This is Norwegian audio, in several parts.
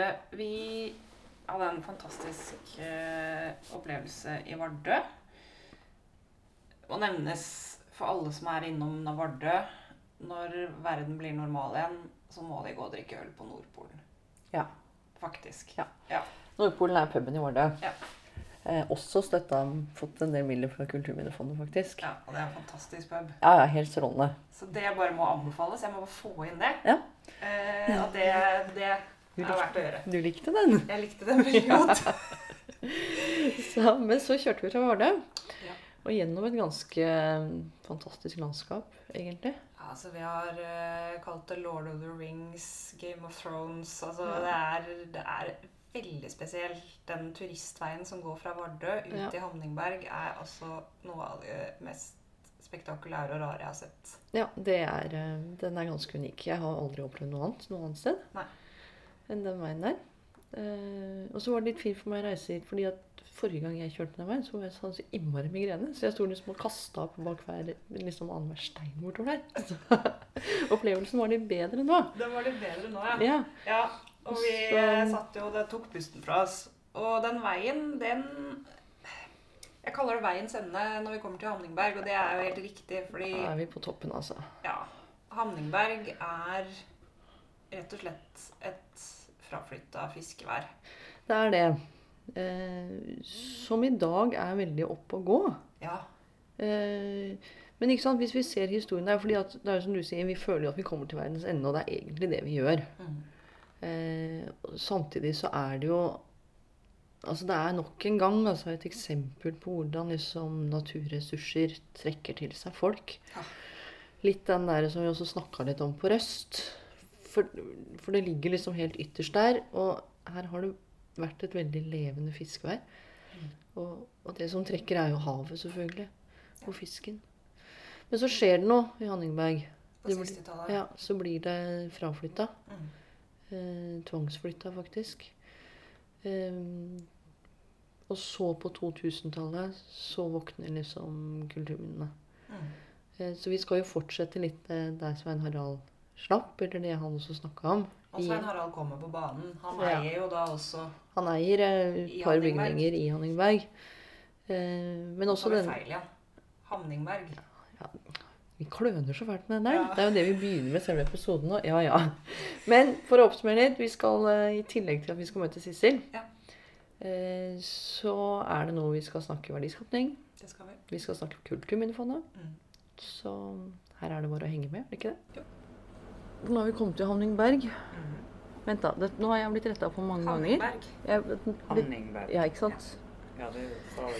fortelle Vi hadde en fantastisk eh, opplevelse i Vardø. Må nevnes for alle som er innom Vardø. Når verden blir normal igjen, så må de gå og drikke øl på Nordpolen. Ja. Faktisk. Ja. Ja. Nordpolen er puben i Vardø. Ja. Eh, også støtta fått en del midler fra Kulturminnefondet, faktisk. ja, Og det er en fantastisk pub. Ja, ja, helt strålende. Så det bare må anbefales. Jeg må bare få inn det. Ja. Eh, og det, det Du er verdt å gjøre. Du likte den? Jeg likte den veldig godt. Så, men så kjørte vi til Vardø. Ja. Og gjennom et ganske fantastisk landskap, egentlig. Ja, så vi har uh, kalt det Lord of the Rings, Game of Thrones Altså Ja. det, er, det er veldig spesielt. Den turistveien som går fra Vardø ut Ja. til Hamningberg, er altså noe av det mest spektakulære og rare jeg har sett. Ja, det er, eh, den er ganske unik. Jeg har aldri opplevd noe annet noe annet sted Nei. Enn den veien der. Uh, og så var det litt fint for meg å reise hit, fordi at forrige gang jeg kjørte den veien, så var jeg sånn så innmari migrene. Så jeg sto liksom og kasta opp bak hver liksom annenhver stein bortover der. Så opplevelsen var litt bedre nå. Den var litt bedre nå, ja. Ja. ja og vi Så- eh, satt jo Det tok pusten fra oss. Og den veien, den Jeg kaller det veiens ende når vi kommer til Hamningberg, og det er jo helt riktig, fordi Da er vi på toppen, altså. Ja. Hamningberg er rett og slett et fraflytta fiskevær. Det er det. Eh, som i dag er veldig opp å gå. Ja. Eh, men ikke sant, hvis vi ser historien der, fordi at det er som du sier, vi føler jo at vi kommer til verdens ende, og det er egentlig det vi gjør. Mm. Eh, samtidig så er det jo Altså det er nok en gang altså et eksempel på hvordan liksom naturressurser trekker til seg folk. Ja. Litt den der som vi også snakka litt om på Røst. For, for det ligger liksom helt ytterst der. Og her har det vært et veldig levende fiskevær. Og, og det som trekker, er jo havet, selvfølgelig. Og fisken. Men så skjer det noe i Hanningberg. På 60-tallet. Ja, så blir det fraflytta. Mm. Eh, tvangsflytta, faktisk. Eh, og så på 2000-tallet så våkner liksom kulturminnene. Mm. Eh, så vi skal jo fortsette litt eh, der Svein Harald slapp, eller det han også snakka om. Og Svein Harald kommer på banen. Han Ja. eier jo da også han eier eh, et par bygninger i Hanningberg. Eh, men også den feil ja. Hamningberg. Vi kløner så fælt med den der. Ja. Det er jo det vi begynner med selve episoden nå. Ja, ja. Men for å oppsummere litt, vi skal eh, i tillegg til at vi skal møte Sissel, Ja. eh, så er det nå vi skal snakke verdiskapning. Det skal vi. Vi skal snakke Kulturminnefondet. Mm. Så her er det bare å henge med, er det ikke det? Jo. Nå har vi kommet til Honningberg. Mm. Vent da, det, nå har jeg blitt retta på mange ganger. Hamningberg. Jeg, det, Hanningberg. ja, ikke sant? Ja, det sa jo.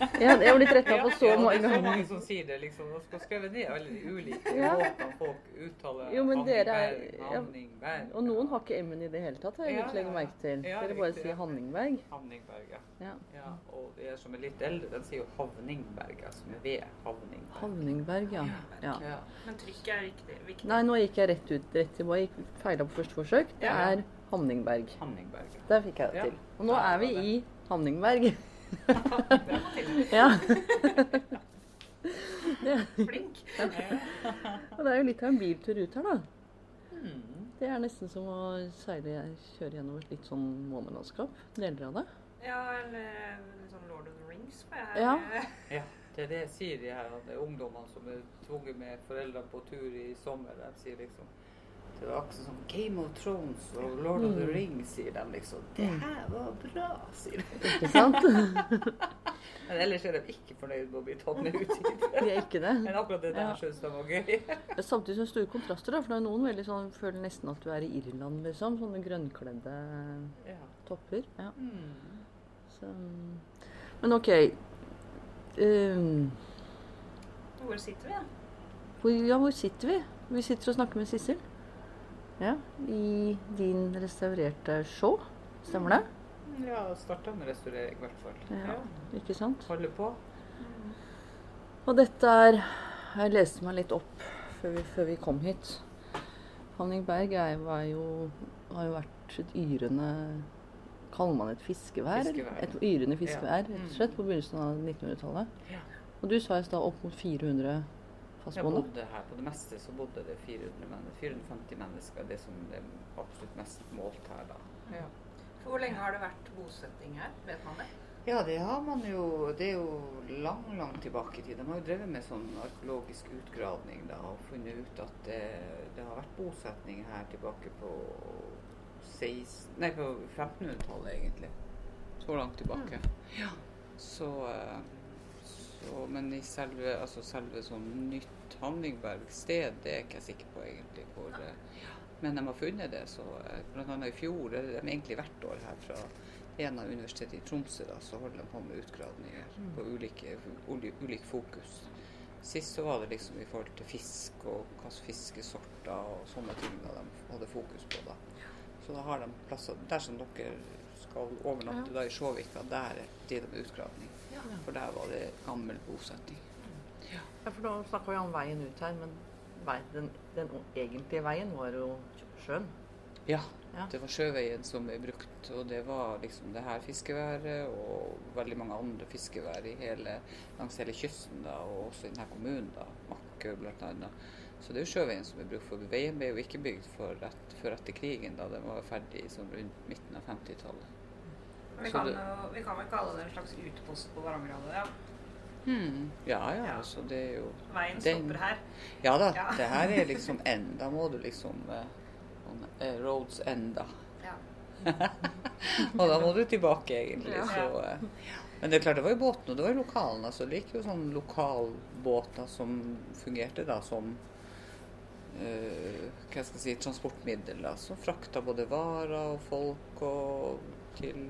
Ja, jeg har blitt retta på så mange ja, mange det er så mange som sier det, liksom. Og skal skrive ned alle de ulike Ja. måtene folk uttaler Jo, men dere er- Hanningberg, ja. Og noen har ikke M-en i det hele tatt, har jeg Ja, ja, ja. merke til. Ja, Dere bare sier. Hanningberg. Hanningberg, ja. Ja. ja. Og de som er litt eldre, den sier jo Havningberg, altså med V. Havningberg. Havningberg, ja. ja. Ja. Men trykket er viktig. viktig. Nei, nå gikk jeg rett ut. Rett til, jeg feila på første forsøk. Det er Hamningberg. Hanningberg, ja. Der fikk jeg det Ja. til. Og nå er vi i Havningberg. Ja. Flink. Og det er jo litt av en biltur ut her, da. Hmm. Det er nesten som å seile, kjøre gjennom et litt sånn månelandskap. Deler av det. Ja, eller litt sånn Lord of the Rings. Ja. Ja, det er det jeg sier de her at det er ungdommene som er tvunget med foreldrene på tur i sommer. De sier liksom Det var akkurat som Game of Thrones og Lord of the Mm. Rings, sier de liksom. Det her var bra, sier de. Ikke sant? Men ellers er de ikke fornøyd med å bli tatt med ut hit. De er ikke det. Men akkurat det der Ja. syns de var gøy. Det er Samtidig som store kontraster, da. For det er noen veldig sånn føler nesten at du er i Irland, liksom. Sånne grønnkledde Ja. topper. Ja. Mm. Så. Men OK. Um, Hvor sitter vi, da? hvor, ja, hvor sitter vi? Vi sitter og snakker med Sissel. Ja, I din restaurerte show. Stemmer det? Ja, starta med restaurering i hvert fall. Ja. Ikke sant? Holder på. Og dette er Jeg leste meg litt opp før vi, før vi kom hit. Hanningberg er, var jo, har jo vært et yrende Kaller man det et fiskevær? Fiskevær. Et yrende fiskevær, Ja. rett og slett, på begynnelsen av 1900-tallet. Ja. Og du sa i stad opp mot 400 Jeg fastboende. bodde her. På det meste så bodde det 400 mennesker, 450 mennesker. Det som er absolutt mest målt her, da. Ja. Hvor lenge har det vært bosetting her? Vet man det? Ja, det har man jo Det er jo lang, langt tilbake i tid. De har jo drevet med sånn arkeologisk utgravning da, og funnet ut at det, det har vært bosetning her tilbake på 16, nei, på 1500-tallet, egentlig. Så langt tilbake. Ja. Så, eh, så Men i selve, altså selve sånn nytt Hanningberg sted, det er ikke jeg sikker på, egentlig. Hvor, ja. men de har funnet det. så bl.a. Blant annet i fjor, det er egentlig hvert år her fra en av universitetet i Tromsø, da, så holder de på med utgravninger på ulike, ulik fokus. Sist så var det liksom i forhold til fisk og slags fiskesorter og sånne ting da de hadde fokus på. da. Så da har de plasser Der som dere skal overnatte da i Sjåvika, der driver de med utgravning. For der var det gammel bosetting. Ja, for da snakker vi om veien ut her, men den, den egentlige veien var jo sjøen. Ja, Ja. det var sjøveien som ble brukt, og det var liksom det her fiskeværet og veldig mange andre fiskevær i hele, langs hele kysten, da, og også i denne kommunen, da, Makkø annet. Så det er jo sjøveien som ble brukt, for veien ble jo ikke bygd før etter krigen, da den var ferdig som rundt midten av 50-tallet. Vi kan, det- jo, vi kan vel kalle det en slags utpost på Varangerhalvøya. Ja. Hmm. Ja, ja, Ja. altså det er jo Veien Den- stopper her. Ja da, Ja. det her er liksom enda, Da må du liksom uh, Roads enda. Ja. Og da må du tilbake, egentlig. Ja. Så, uh, men det er klart, det var jo båten, og det var jo lokalene. Så det gikk jo sånn lokalbåter som fungerte da som uh, hva skal jeg si, transportmiddel. Da, som frakta både varer og folk og til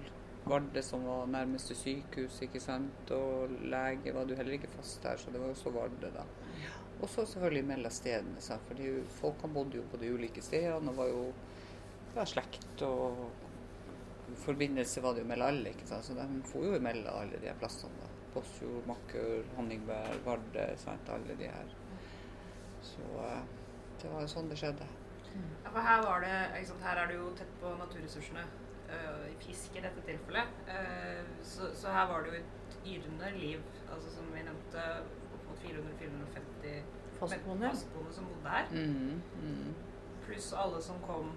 Vardø, som var nærmeste sykehus, ikke sant. Og lege var du heller ikke fast der, så det var jo også Vardø, da. Og så selvfølgelig mellom stedene, sant? for folk folkene bodde jo på de ulike stedene og var jo ja, slekt og forbindelse var det jo mellom alle, ikke sant? så de for jo mellom alle de her plassene. da. Båtsfjord, Makkør, Honningberg, Vardø, sant? alle de her. Så eh, det var jo sånn det skjedde. Ja, for her var det, ikke sant, her er du jo tett på naturressursene. fisk i dette tilfellet. Eh, så, så her var det jo et yrende liv. Altså som vi nevnte, opp mot 400-450 Fastboende. fastboende som bodde her. Mm, mm. Pluss alle som kom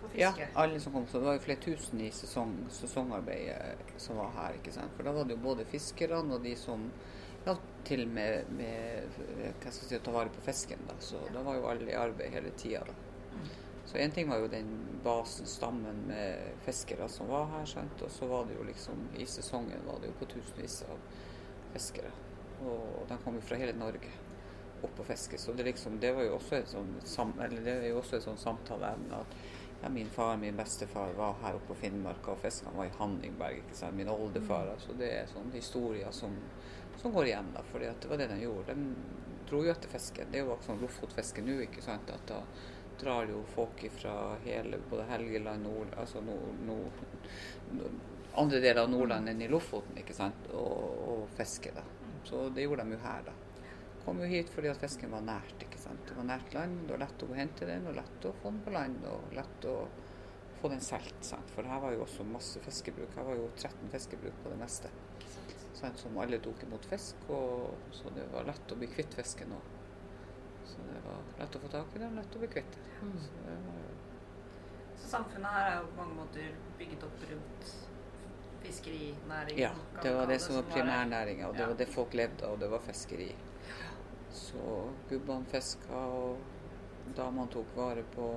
på Ja, fiske. alle som kom. Så det var jo flere tusen i sesong, sesongarbeid eh, som var her. ikke sant? For da var det jo både fiskerne og de som ja, til med, med hva skal jeg si, å ta vare på fisken. da. Så da var jo alle i arbeid hele tida. Så én ting var jo den basen, stammen med fiskere som var her. skjønt. Og så var det jo liksom I sesongen var det jo på tusenvis av fiskere. Og de kom jo fra hele Norge opp og fiske. Så det, liksom, det var jo også et sånn, sam, det er jo også et sånn samtaleemne at ja, min far min bestefar var her oppe på Finnmark og fiska. Han var i Hanningberg. ikke sant? Min oldefar. altså Det er sånne historier som, som går igjen. da, fordi at det var det de gjorde. De dro jo etter fisken. Det er jo sånn Lofotfiske nå. ikke sant, at da drar jo folk fra hele både Helgeland, nord, altså nord, nord, andre deler av Nordland enn i Lofoten ikke sant, og, og fisker. da. Så det gjorde de jo her, da. Kom jo hit fordi at fisken var nært. ikke sant? Det var nært land, det var lett å hente den, og lett å få den på land, og lett å få den solgt. For her var jo også masse fiskebruk. Her var jo 13 fiskebruk på det meste. Sant? Som alle tok imot fisk, og så det var lett å bli kvitt fisken òg. Så det var lett å få tak i det, og lett å bli kvitt. Så det var Så samfunnet her er jo på mange måter bygget opp rundt fiskerinæringen. Ja, det var det som var primærnæringa, og det var det folk levde av, og det var fiskeri. Så gubbene fiska, og damene tok vare på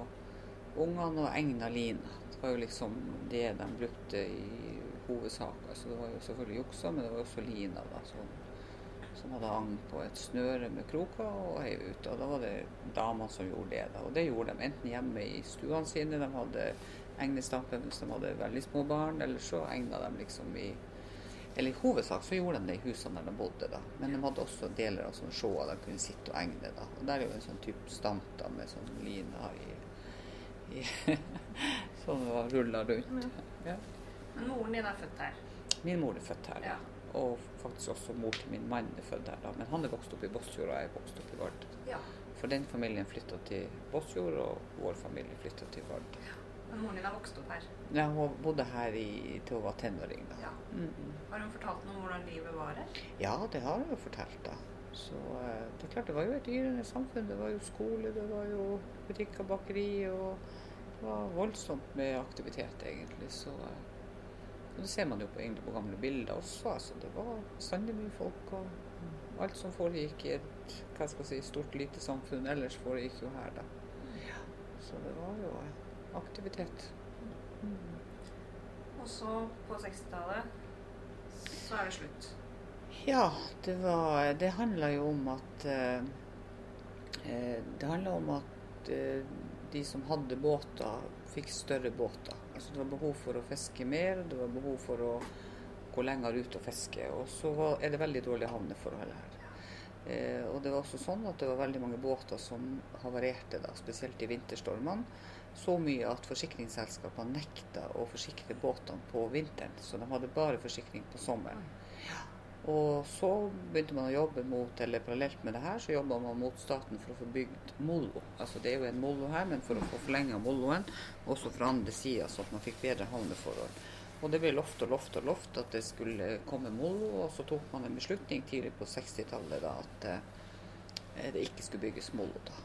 ungene og egna lina. Det var jo liksom det de brukte i hovedsak. Altså det var jo selvfølgelig juksa, men det var også lina da, som, som hadde hang på et snøre med kroker og heiv ut. Og da var det damene som gjorde det. da, Og det gjorde de enten hjemme i stuene sine, de hadde egnestampen hvis de hadde veldig små barn, eller så egna de liksom i eller i hovedsak så gjorde de det i husene der de bodde, da. Men de hadde også deler av sånn sjåer de kunne sitte og egne. da. Og der er jo en sånn type stamp da, med sånn lina i, i Som var rulla rundt. Ja. Men moren din er født her. Min mor er født her, Ja. Og faktisk også mor til min mann er født her. da. Men han er vokst opp i Båtsfjord, og jeg er vokst opp i Vard. Ja. For den familien flytta til Båtsfjord, og vår familie flytta til Vardø. Men moren din er vokst opp her. Ja, hun bodde her i, til hun var tenåring. da. Ja. Mm -mm. Har hun fortalt noe om hvordan livet var her? Ja, det har hun jo fortalt, da. Så eh, det er klart, det var jo et yrende samfunn. Det var jo skole, det var jo butikker, bakeri og det var voldsomt med aktivitet, egentlig. Så eh, og det ser man jo på, egentlig på gamle bilder også. altså Det var bestandig mye folk. og Alt som foregikk i et hva skal jeg si, stort, lite samfunn ellers, foregikk jo her, da. Så det var jo aktivitet. aktivitet. Og så, på 60-tallet, så er det slutt. Ja, det var Det handla jo om at eh, eh, Det handla om at eh, de som hadde båter, fikk større båter. Altså Det var behov for å fiske mer, det var behov for å gå lenger ut og fiske. Og så var, er det veldig dårlige havneforhold her. Eh, og det var også sånn at det var veldig mange båter som havarerte, da, spesielt i vinterstormene. Så mye at forsikringsselskapene nekta å forsikre båtene på vinteren. Så de hadde bare forsikring på sommeren. Og så begynte man å jobbe mot, eller parallelt med det her, så jobba man mot staten for å få bygd molo. Altså det er jo en molo her, men for å få forlenga Molloen, også fra andre sida, så at man fikk bedre havneforhold. Og det ble lovt og lovt og lovt at det skulle komme molo, og så tok man en beslutning tidlig på 60-tallet da at eh, det ikke skulle bygges molo da.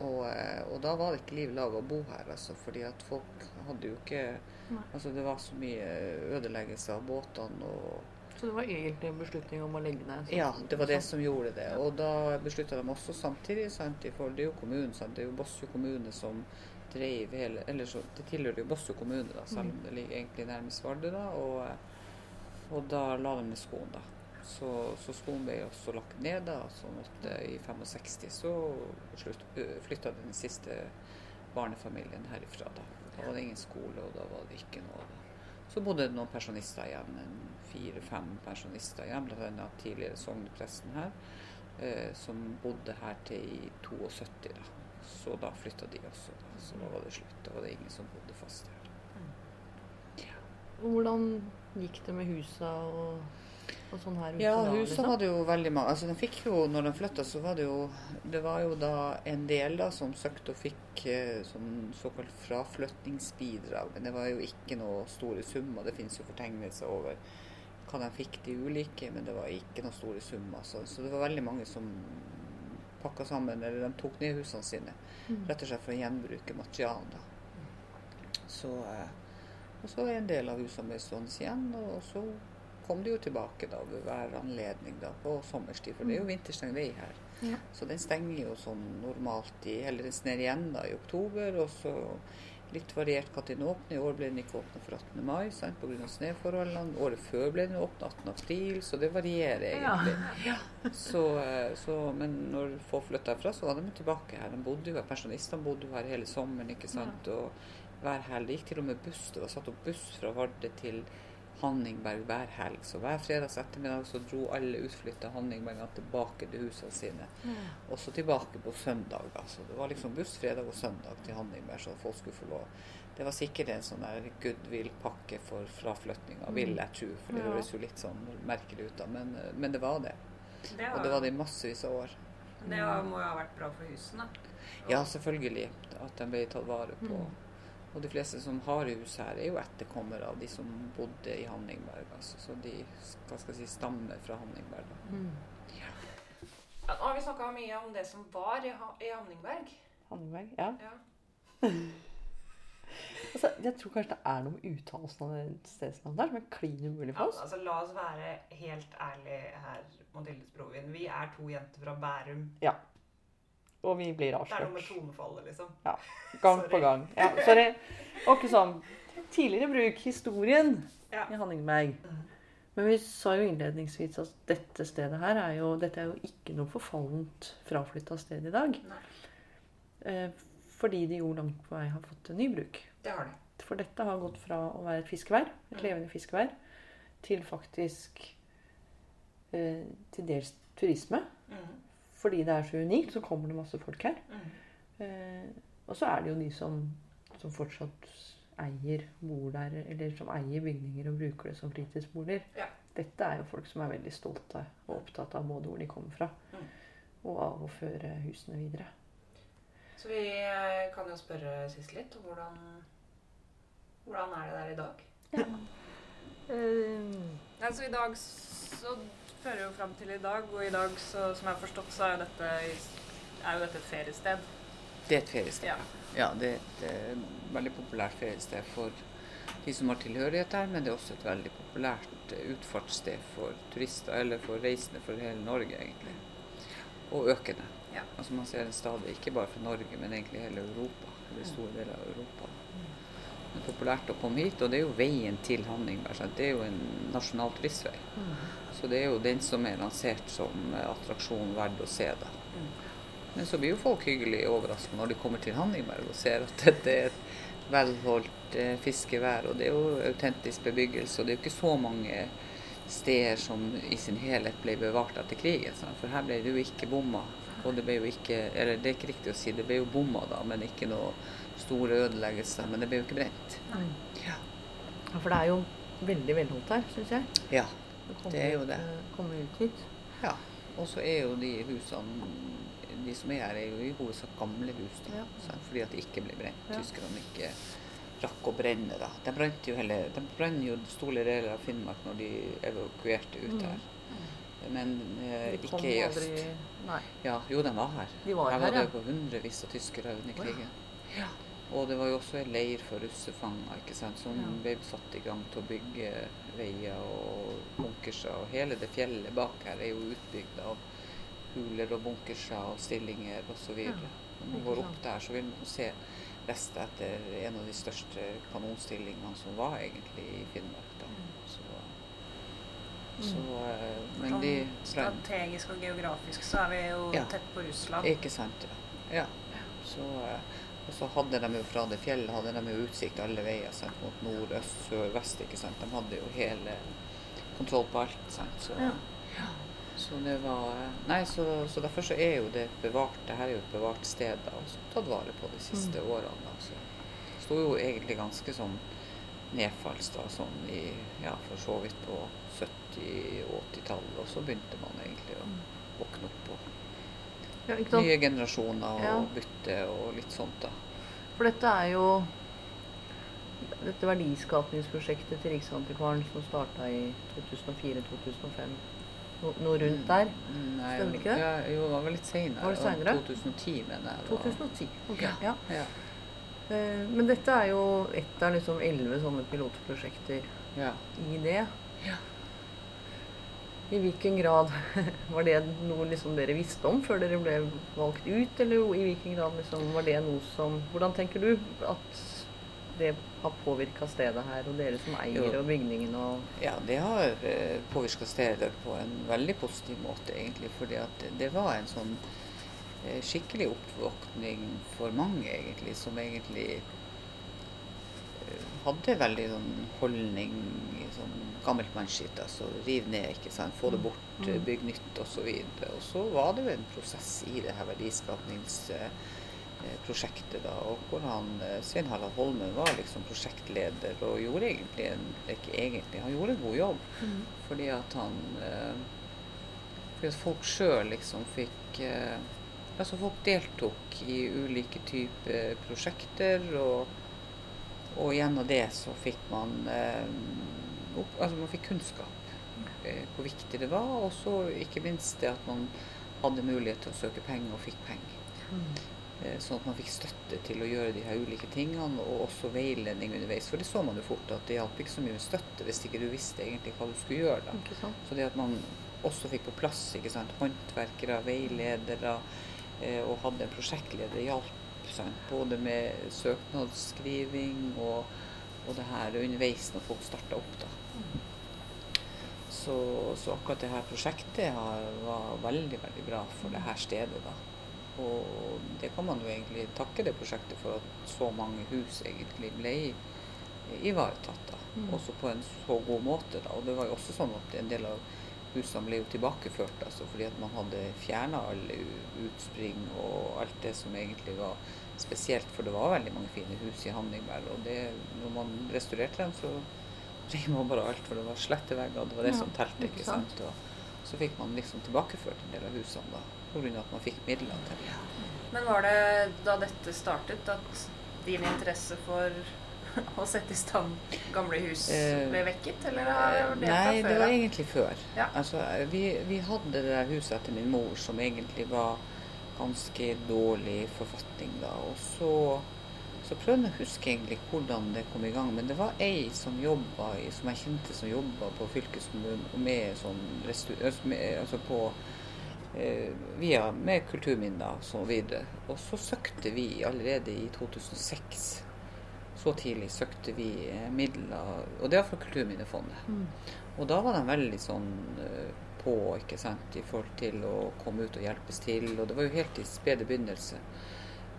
Og, eh, og da var det ikke liv laga å bo her, altså, fordi at folk hadde jo ikke Altså det var så mye ødeleggelse av båtene og Så det var egentlig en beslutning om å legge ned? sånn- ja, det var det som gjorde det. Og da beslutta de også samtidig, sant, forhold, det er jo kommunen, sant, det er jo Båtsfjord kommune som dreiv hele Eller så, det tilhører jo Båtsfjord kommune, da, selv om det ligger egentlig nærmest Vardø, da. Og, og da la de ned skoen, da. Så, så skoen ble også lagt ned, da. Så at eh, i 65 så slutt, flytta den siste barnefamilien herifra, da. Da var det ingen skole, og da var det ikke noe. da. Så bodde det noen pensjonister igjen, fire-fem pensjonister igjen, bl.a. tidligere sognepresten her, eh, som bodde her til i 72. da. Så da flytta de også, da. så da var det slutt. Da var det ingen som bodde fast her. Hvordan gikk det med husa og, sånn Ja, husene huset liksom? hadde jo veldig mange Altså, de fikk jo, når de flytta, så var det jo Det var jo da en del da som søkte og fikk eh, sånn såkalt fraflyttingsbidrag. Men det var jo ikke noe store summer. Det finnes jo fortegnelser over hva de fikk, de ulike, men det var ikke noe store summer. Så, så det var veldig mange som pakka sammen, eller de tok ned husene sine. Mm. Rett og slett for å gjenbruke materialen. da. Så, eh, og så er en del av husene ble stående igjen, og så kom de jo tilbake da ved hver anledning da på sommerstid, for det er jo vinterstengt vei her. Ja. Så den stenger jo sånn normalt i Eller den sner igjen da i oktober, og så litt variert når den åpner. I år ble den ikke åpna for 18. mai pga. snøforholdene. Året før ble den åpna 18. april, så det varierer egentlig. Ja. Ja. så, men når folk flytta herfra, så var de tilbake her. De bodde jo her, Pensjonistene bodde jo her hele sommeren. ikke sant, og hver helg. Det gikk til og med buss. Det var satt opp buss fra Vardø til Hanningberg hver helg. Så hver fredags ettermiddag så dro alle utflytta Hanningberger tilbake til husene sine. Og så tilbake på søndag. Altså. Så det var liksom buss fredag og søndag til Hanningberg, så folk skulle få lov. Det var sikkert en sånn der goodwill-pakke for fraflyttinga, vil jeg tro. For det høres jo litt sånn merkelig ut, da. Men, men det var det. Det, Og det var det i massevis av år. det var- må jo ha vært bra for husene. Ja, selvfølgelig. At de ble tatt vare på. Mm. Og de fleste som har hus her, er jo etterkommere av de som bodde i Hanningberg. Altså. Så de hva skal jeg si, stammer fra Hanningberg. Da. Mm. Ja, nå har vi snakka mye om det som var i, Ha- i Hanningberg. Hanningberg, ja. Ja. Altså, jeg tror kanskje det er noe med uttalelsen av det stedsnavnet der som er klin umulig for oss. altså, la oss være helt ærlige her, Mathildes Brovin. Vi er to jenter fra Bærum. Og vi blir Det er noe med tonefallet, liksom. Ja. gang på gang. Ja, sorry. Og ikke sånn Tidligere bruk historien Ja. i Hanningberg. Mhm. Men vi sa jo innledningsvis at dette stedet her er jo, dette er jo ikke noe forfallent fraflytta sted i dag. Eh, fordi de jo langt på vei har fått en ny bruk. Det har de. For dette har gått fra å være et fiskevær, et Mm. levende fiskevær, til faktisk eh, til dels turisme. Mhm. Fordi det er så unikt, så kommer det masse folk her. Mm. Eh, og så er det jo de som, som fortsatt eier, bor der, eller som eier bygninger og bruker det som fritidsboliger. Ja. Dette er jo folk som er veldig stolte og opptatt av både hvor de kommer fra, Mm. og av å føre husene videre. Så vi eh, kan jo spørre Sissel litt om hvordan Hvordan er det der i dag? Altså I dag så fører jo fram til i dag, og i dag, så, som jeg har forstått, så er jo dette, er jo dette et feriested. Det er et feriested. Ja. Ja, det er et veldig populært feriested for de som har tilhørighet der, men det er også et veldig populært utfartssted for turister, eller for reisende for hele Norge, egentlig. Og økende. Ja. Altså Man ser det stadig, ikke bare fra Norge, men egentlig hele Europa. Eller store deler av Europa. Det er populært å komme hit, og det er jo veien til Hanningberg. sant? Det er jo en nasjonal turistvei. Så det er jo den som er lansert som eh, attraksjon verdt å se, da. Mm. Men så blir jo folk hyggelig overrasket når de kommer til Hanningberg og ser at dette er et velholdt eh, fiskevær, og det er jo autentisk bebyggelse. Og det er jo ikke så mange steder som i sin helhet ble bevart etter krigen. sant? For her ble det jo ikke bomma. Og det ble jo ikke Eller det er ikke riktig å si, det ble jo bomma da, men ikke noe store ødeleggelser. Men det ble jo ikke brent. Nei. Ja. Ja, for det er jo veldig velholdt her, syns jeg. ja. Komme Det er jo det. eh, Komme ut hit. Ja, og så er jo de husene De som er her, er jo i hovedsak gamle hus. da, Ja. Fordi at det ikke ble brent. Ja. Tyskerne ikke rakk å brenne. da. De brant jo hele, de brant jo store deler av Finnmark når de evakuerte ut Mm. her. Men eh, ikke i øst. aldri-. Ja, jo, de var her. De var her her, var det ja. jo hundrevis av tyskere under krigen. Ja. Og det var jo også en leir for russefanger ikke sant, som Ja. ble satt i gang til å bygge veier og bunkerser. Og hele det fjellet bak her er jo utbygd av huler og bunkerser og stillinger osv. Ja, Når man går opp der, så vil man se rester etter en av de største kanonstillingene som var egentlig i Finnmark. da. Så, så eh, Men de Sånn strategisk og geografisk så er vi jo Ja. tett på Russland. Ikke sant, ja. ja. Så, eh, og så hadde de jo fra det fjellet hadde de jo utsikt alle veier sant, mot nord, øst, sør, vest. ikke sant? De hadde jo hele kontroll på alt. sant? Så, Ja. så det var eh, Nei, så, så derfor så er jo det bevart. Det her er jo et bevart sted da, og så tatt vare på de siste årene. da, så det sto jo egentlig ganske sånn nedfalls da, sånn i Ja, for så vidt på 70- og 80-tallet, og så begynte man egentlig å våkne opp. og Ja? Nye generasjoner og Ja. bytte og litt sånt, da. For dette er jo dette verdiskapningsprosjektet til Riksantikvaren som starta i 2004-2005. No, noe rundt der. Mm, Nei, Stemmer ikke det? Ja, jo, det var vel litt seinere. Senere? 2010, mener jeg. det 2010. ok, Ja. ja. Eh, Men dette er jo ett av liksom elleve sånne pilotprosjekter ja. i det. Ja. I hvilken grad var det noe liksom dere visste om før dere ble valgt ut, eller i hvilken grad liksom var det noe som Hvordan tenker du at det har påvirka stedet her, og dere som eier Jo. og bygningen og Ja, det har eh, påvirka stedet på en veldig positiv måte, egentlig. Fordi at det var en sånn eh, skikkelig oppvåkning for mange, egentlig, som egentlig eh, hadde veldig sånn holdning sånn gammelt mannskitt. Altså riv ned, ikke sant. Få det bort, Mm. eh, bygg nytt osv. Og, og så var det jo en prosess i det her verdiskapningsprosjektet, da, og hvor han eh, Svein Harald Holmen var liksom prosjektleder og gjorde egentlig en ikke egentlig, han gjorde en god jobb. Fordi at han eh, Fordi at folk sjøl liksom fikk eh, Altså folk deltok i ulike typer prosjekter, og, og gjennom det så fikk man eh, Altså man fikk kunnskap. Eh, hvor viktig det var, og så ikke minst det at man hadde mulighet til å søke penger og fikk penger. Eh, Sånn at man fikk støtte til å gjøre de her ulike tingene, og også veiledning underveis. For det så man jo fort at det hjalp ikke så mye med støtte hvis ikke du visste egentlig hva du skulle gjøre. da. Så det at man også fikk på plass ikke sant, håndverkere, veiledere eh, og hadde en prosjektleder, hjalp sant, både med søknadsskriving og, og det her underveis når folk starta opp. da. Så, så akkurat det her prosjektet har, var veldig veldig bra for det her stedet. da. Og det kan man jo egentlig takke det prosjektet for at så mange hus egentlig ble ivaretatt. da. Mm. Også på en så god måte. da. Og det var jo også sånn at en del av husene ble jo tilbakeført altså fordi at man hadde fjerna alle utspring og alt det som egentlig var spesielt. For det var veldig mange fine hus i Hanningberg. Og det, når man restaurerte dem, så rev man bare alt, for det var slette vegger. Det var det Ja, som telte. ikke sant? Og så fikk man liksom tilbakeført en del av husene da, pga. at man fikk midler til det. Men var det da dette startet at din interesse for å sette i stand gamle hus Eh, ble vekket, eller var det Nei, fra det før var av? egentlig før. Ja. Altså, vi, vi hadde det der huset etter min mor som egentlig var ganske dårlig forfatning, da. Og så, så prøvde jeg å huske egentlig hvordan det kom i gang. Men det var ei som jobba i, som jeg kjente som jobba på fylkeskommunen med sånn. Med, altså på eh, via, med kulturminner og så videre. Og så søkte vi allerede i 2006 så tidlig søkte vi eh, midler, og det var fra Kulturminnefondet. Mm. Og da var de veldig sånn eh, på ikke sant, i forhold til å komme ut og hjelpes til. Og det var jo helt i spede begynnelse.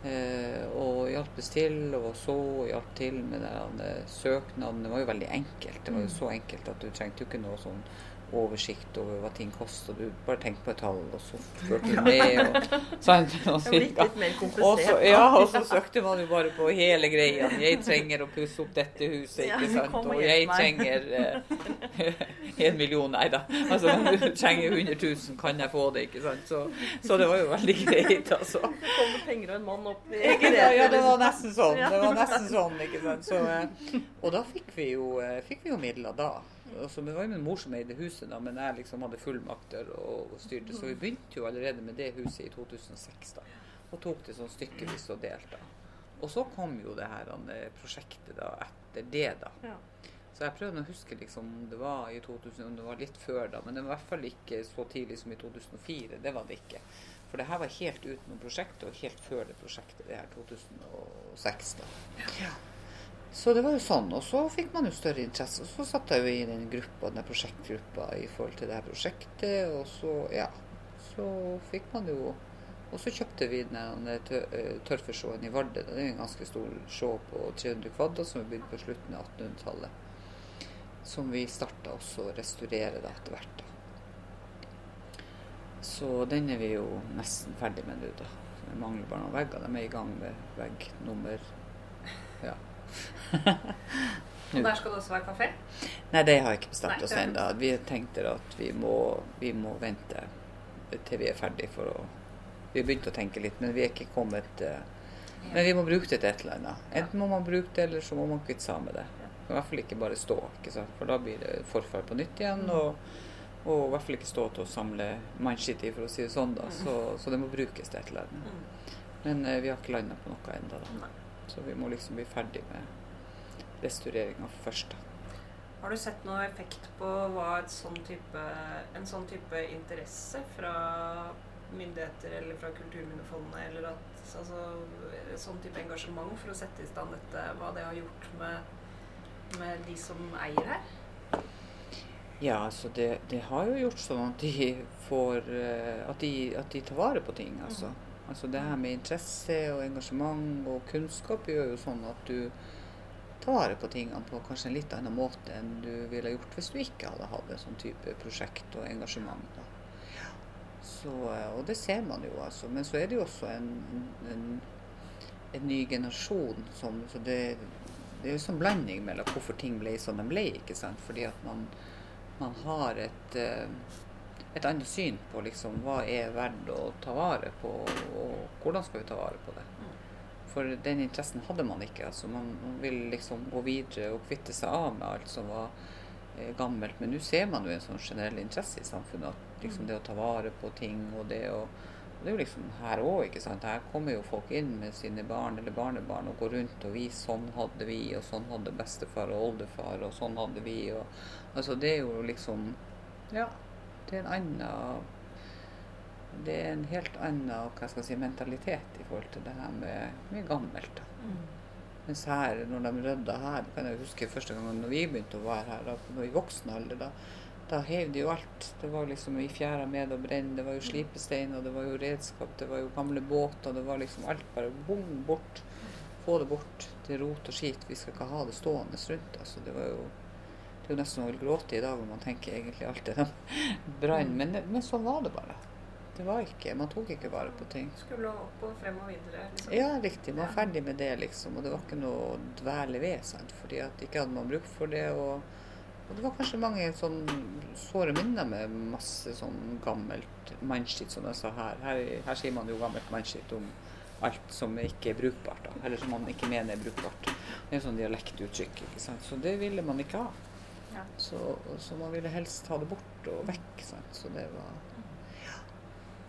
Eh, og hjelpes til, og så hjalp til med den søknaden. Det var jo veldig enkelt. Det var jo så enkelt at du trengte jo ikke noe sånn oversikt over hva ting koster. Du bare tenk på et tall, og så førte du med. Og, sant, og, cirka. Og så, ja, og så søkte man jo bare på hele greia. Jeg trenger å pusse opp dette huset, ikke sant. og jeg trenger eh, en million. Nei da. Altså, du trenger 100 000, kan jeg få det, ikke sant. Så, så det var jo veldig greit, altså. Det kommer penger og en mann opp i greia. Ja, det var nesten sånn. Det var nesten sånn, ikke sant. Så, eh, og da fikk vi jo, eh, fikk vi jo midler da. Altså, det var jo min mor som eide huset, da, men jeg liksom hadde fullmakter og, og styrte. Så vi begynte jo allerede med det huset i 2006, da. Og tok det sånn stykkevis og delt, da. Og så kom jo det her eh, prosjektet da etter det, da. Ja. Så jeg prøvde å huske liksom om det var i 2000, om det var litt før da, men det var i hvert fall ikke så tidlig som i 2004. Det var det ikke. For det her var helt utenom prosjektet, og helt før det prosjektet, det her 2006 da. Så det var jo sånn, og så fikk man jo større interesse. Og så satt jeg jo i den gruppa, den prosjektgruppa i forhold til det her prosjektet, og så, ja, så fikk man jo Og så kjøpte vi den eh, i Vardø. Det er en ganske stor sjå på 300 kvadrat som er bygd på slutten av 1800-tallet. Som vi starta også å restaurere da etter hvert. da. Så den er vi jo nesten ferdig med nå, da. Vi mangler bare noen vegger. De er i gang med vegg nummer Ja. Og der skal det også være kafé? Nei, det har jeg ikke bestemt oss ennå. Vi tenkte at vi må, vi må vente til vi er ferdig for å Vi har begynt å tenke litt, men vi er ikke kommet eh, Men vi må bruke det til et eller annet. Enten må man bruke det, eller så må man kvitte seg med det. Kan i hvert fall ikke bare stå, ikke for da blir det forfall på nytt igjen. Og, og i hvert fall ikke stå til å samle mindshit i, for å si det sånn. da. Så, så det må brukes til et eller annet. Men eh, vi har ikke landa på noe ennå. Så vi må liksom bli ferdig med restaureringa først. Har du sett noe effekt på hva et sånn type, en sånn type interesse fra myndigheter eller fra Kulturminnefondet, eller at altså, sånn type engasjement for å sette i stand dette, hva det har gjort med, med de som eier her? Ja, altså det, det har jo gjort sånn at de får eh, At de, at de tar vare på ting, altså. Altså det her med interesse og engasjement og kunnskap gjør jo sånn at du tar vare på tingene på kanskje en litt annen måte enn du ville gjort hvis du ikke hadde hatt en sånn type prosjekt og engasjement. Da. Så, eh, og det ser man jo, altså. Men så er det jo også en, en, en ny generasjon som Så det, det er jo sånn blanding mellom hvorfor ting ble som de ble, ikke sant. Fordi at man, man har et, eh, et annet syn på liksom hva er verdt å ta vare på, og hvordan skal vi ta vare på det. For den interessen hadde man ikke. altså Man, ville vil liksom gå videre og kvitte seg av med alt som var eh, gammelt. Men nå ser man jo en sånn generell interesse i samfunnet. At liksom det å ta vare på ting og det å og Det er jo liksom her òg, ikke sant. Her kommer jo folk inn med sine barn eller barnebarn og går rundt og viser sånn hadde vi, og sånn hadde bestefar og oldefar, og sånn hadde vi. og Altså det er jo liksom Ja. Det er en annen det er en helt annen si, mentalitet i forhold til det her med, med gammelt. da. Mens her, når de rydda her, kan jeg huske første gangen når vi begynte å være her, da, i voksen alder, da, da hev de jo alt. Det var liksom i fjæra med å brenne, det var jo slipesteiner, det var jo redskap, det var jo gamle båter, det var liksom alt bare bom, bort. Få det bort. Er rot og skit. Vi skal ikke ha det stående rundt. Altså, det var jo det er jo nesten å vil gråte i dag om man tenker egentlig alt det den brannen. Men, men sånn var det bare. Det var ikke, Man tok ikke vare på ting. Skulle opp og frem og videre? Liksom. Ja, riktig. Man var ferdig med det, liksom. Og det var ikke noe å dvele ved. sant? Fordi at ikke hadde man bruk for det. Og, og det var kanskje mange sånn såre minner med masse sånn gammelt mannskitt, som jeg sa her. her. Her sier man jo gammelt mannskitt om alt som ikke er brukbart, da. Eller som man ikke mener er brukbart. Det er sånn dialektuttrykk, ikke sant. Så det ville man ikke ha. Ja. Så, så man ville helst ta det bort og vekk, sant. Så det var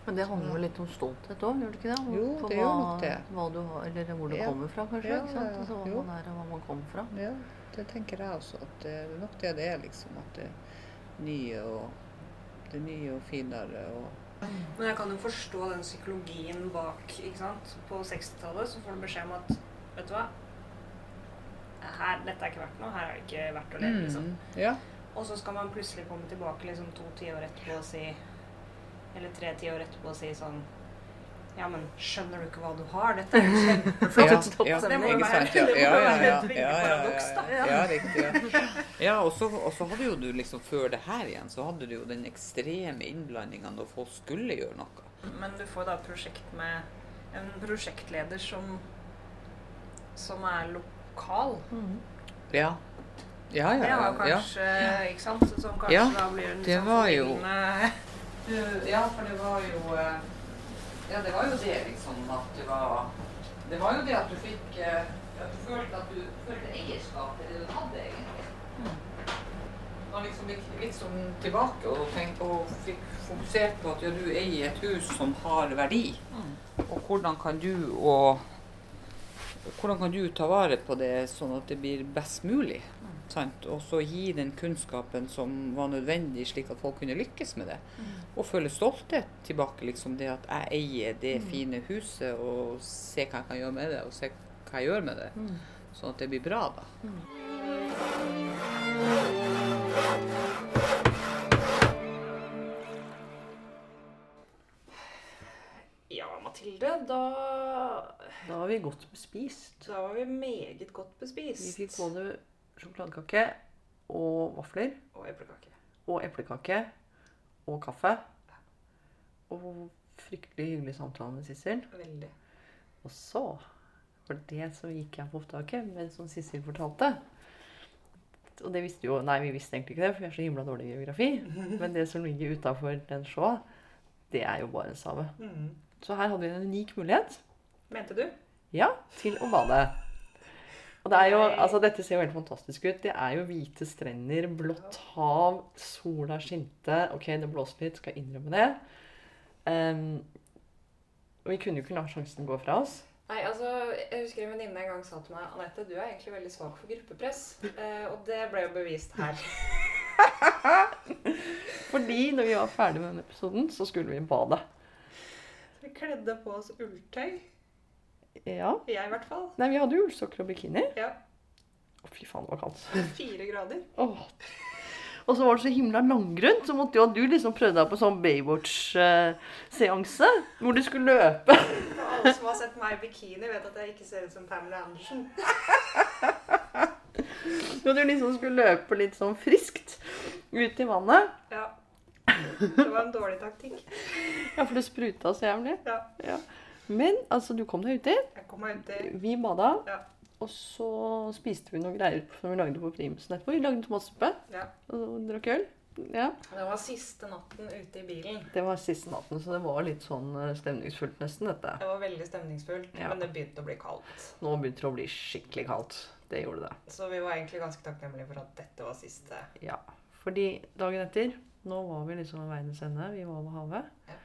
Men det handler jo litt om stolthet òg, gjør det ikke det? Om- Jo, det gjør nok det. Hva du har, eller hvor du Ja. kommer fra, kanskje. Ja, ikke sant? ja, ja. Altså, hva Jo. man er og hva man kommer fra. Ja, det tenker jeg også. At det er nok det det er, liksom. At det nye og det nye og finere og Men jeg kan jo forstå den psykologien bak. ikke sant? På 60-tallet så får du beskjed om at vet du hva, her, dette er ikke verdt noe. Her er det ikke verdt å leve. liksom. Mm, Ja. Og så skal man plutselig komme tilbake liksom to tiår etterpå og si Eller tre tiår etterpå og si sånn Ja, men skjønner du ikke hva du har? Dette er jo kjempeflott. ja, Ja, det må jo være et veldig ja, ja, paradoks, da. ja, ja, riktig. Ja, ja og så hadde jo du liksom før det her igjen, så hadde du jo den ekstreme innblandinga når folk skulle gjøre noe. Men du får da et prosjekt med en prosjektleder som som er lokal. Ja. Ja, ja. Det var jo ja, ja. kanskje Ikke sant? Som kanskje Ja, da blir en det sånn var jo- Du, Ja, for det var jo eh, Ja, det var jo det, liksom, at det var Det var jo det at du fikk eh, At du følte at du følte eierskap til det du hadde, egentlig. Man liksom gikk litt sånn tilbake og tenkte og fikk fokusert på at ja, du eier et hus som har verdi. Og hvordan kan du og hvordan kan du ta vare på det sånn at det blir best mulig? Sant? Og så gi den kunnskapen som var nødvendig, slik at folk kunne lykkes med det. Og føle stolthet tilbake. liksom Det at jeg eier det fine huset, og se hva jeg kan gjøre med det, og se hva jeg gjør med det. Sånn at det blir bra, da. Mathilde, da Da var vi godt bespist. Da var vi meget godt bespist. Vi fikk både sjokoladekake og vafler Og eplekake. og eplekake og kaffe. Og fryktelig hyggelig samtale med Sissel. Veldig. Og så var det det som gikk jeg på opptaket, men som Sissel fortalte. Og det visste jo Nei, vi visste egentlig ikke det, for vi er så himla dårlig i geografi. Men det som ligger utafor den sjåa, det er jo Barentshavet. Så her hadde vi en unik mulighet Mente du? ja, til å bade. Og det er jo, altså Dette ser jo helt fantastisk ut. Det er jo hvite strender, blått hav, sola skinte. Ok, det blåser litt, skal innrømme det. Um, og vi kunne jo ikke la sjansen gå fra oss. Nei, altså, Jeg husker en venninne en gang sa til meg Anette, du er egentlig veldig svak for gruppepress. Uh, og det ble jo bevist her. Fordi når vi var ferdig med denne episoden, så skulle vi bade. Vi kledde på oss ulltøy. Ja. Jeg i hvert fall. Nei, vi hadde ullsokker og bikini. Ja. Å, fy faen, det var kaldt. Fire grader. Åh. Og så var det så himla langgrunt, så måtte jo du liksom prøve deg på sånn Baywatch-seanse. Hvor du skulle løpe. Alle som har sett meg i bikini, vet at jeg ikke ser ut som Pamela Andersen. Når du liksom skulle løpe litt sånn friskt ut i vannet. Ja. Det var en dårlig taktikk. Ja, for det spruta så jævlig. Ja. Men altså, du kom deg uti. Jeg kom meg uti. Vi bada. Ja. Og så spiste vi noen greier som vi lagde på primusen etterpå. Vi lagde tomatsuppe Ja. og drakk øl. Ja. Det var siste natten ute i bilen. Det var siste natten, så det var litt sånn eh, stemningsfullt nesten, dette. Det var veldig stemningsfullt, Ja. men det begynte å bli kaldt. Nå begynte det å bli skikkelig kaldt. Det gjorde det. Så vi var egentlig ganske takknemlige for at dette var siste. Ja. Fordi dagen etter, nå var vi liksom ved verdens ende. Vi var over havet. Ja.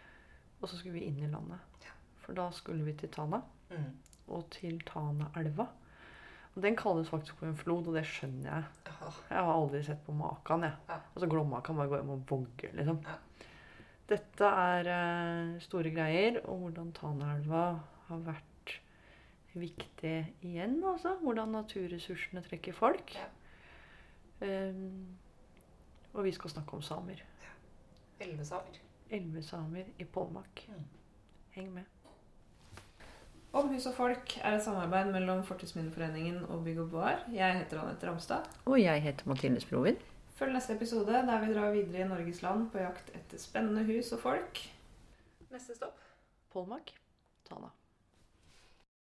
Og så skulle vi inn i landet. Ja. For da skulle vi til Tana. Mm. Og til Tanaelva. Og den kalles faktisk for en flod, og det skjønner jeg. Jeg har aldri sett på maken, jeg. Ja. Altså Glomma kan bare gå hjem og vogge, liksom. Dette er uh, store greier, og hvordan Tanaelva har vært viktig igjen, altså. Hvordan naturressursene trekker folk. Ja. Og vi skal snakke om samer. Elvesamer. samer. Elleve samer i Polmak. Mm. Heng med. Om hus og folk er et samarbeid mellom Fortidsminneforeningen og Bygg og Bar. Jeg heter Anette Ramstad. Og jeg heter Mathilde Sprovin. Følg neste episode der vi drar videre i Norges land på jakt etter spennende hus og folk. Neste stopp. Polmak. Tana.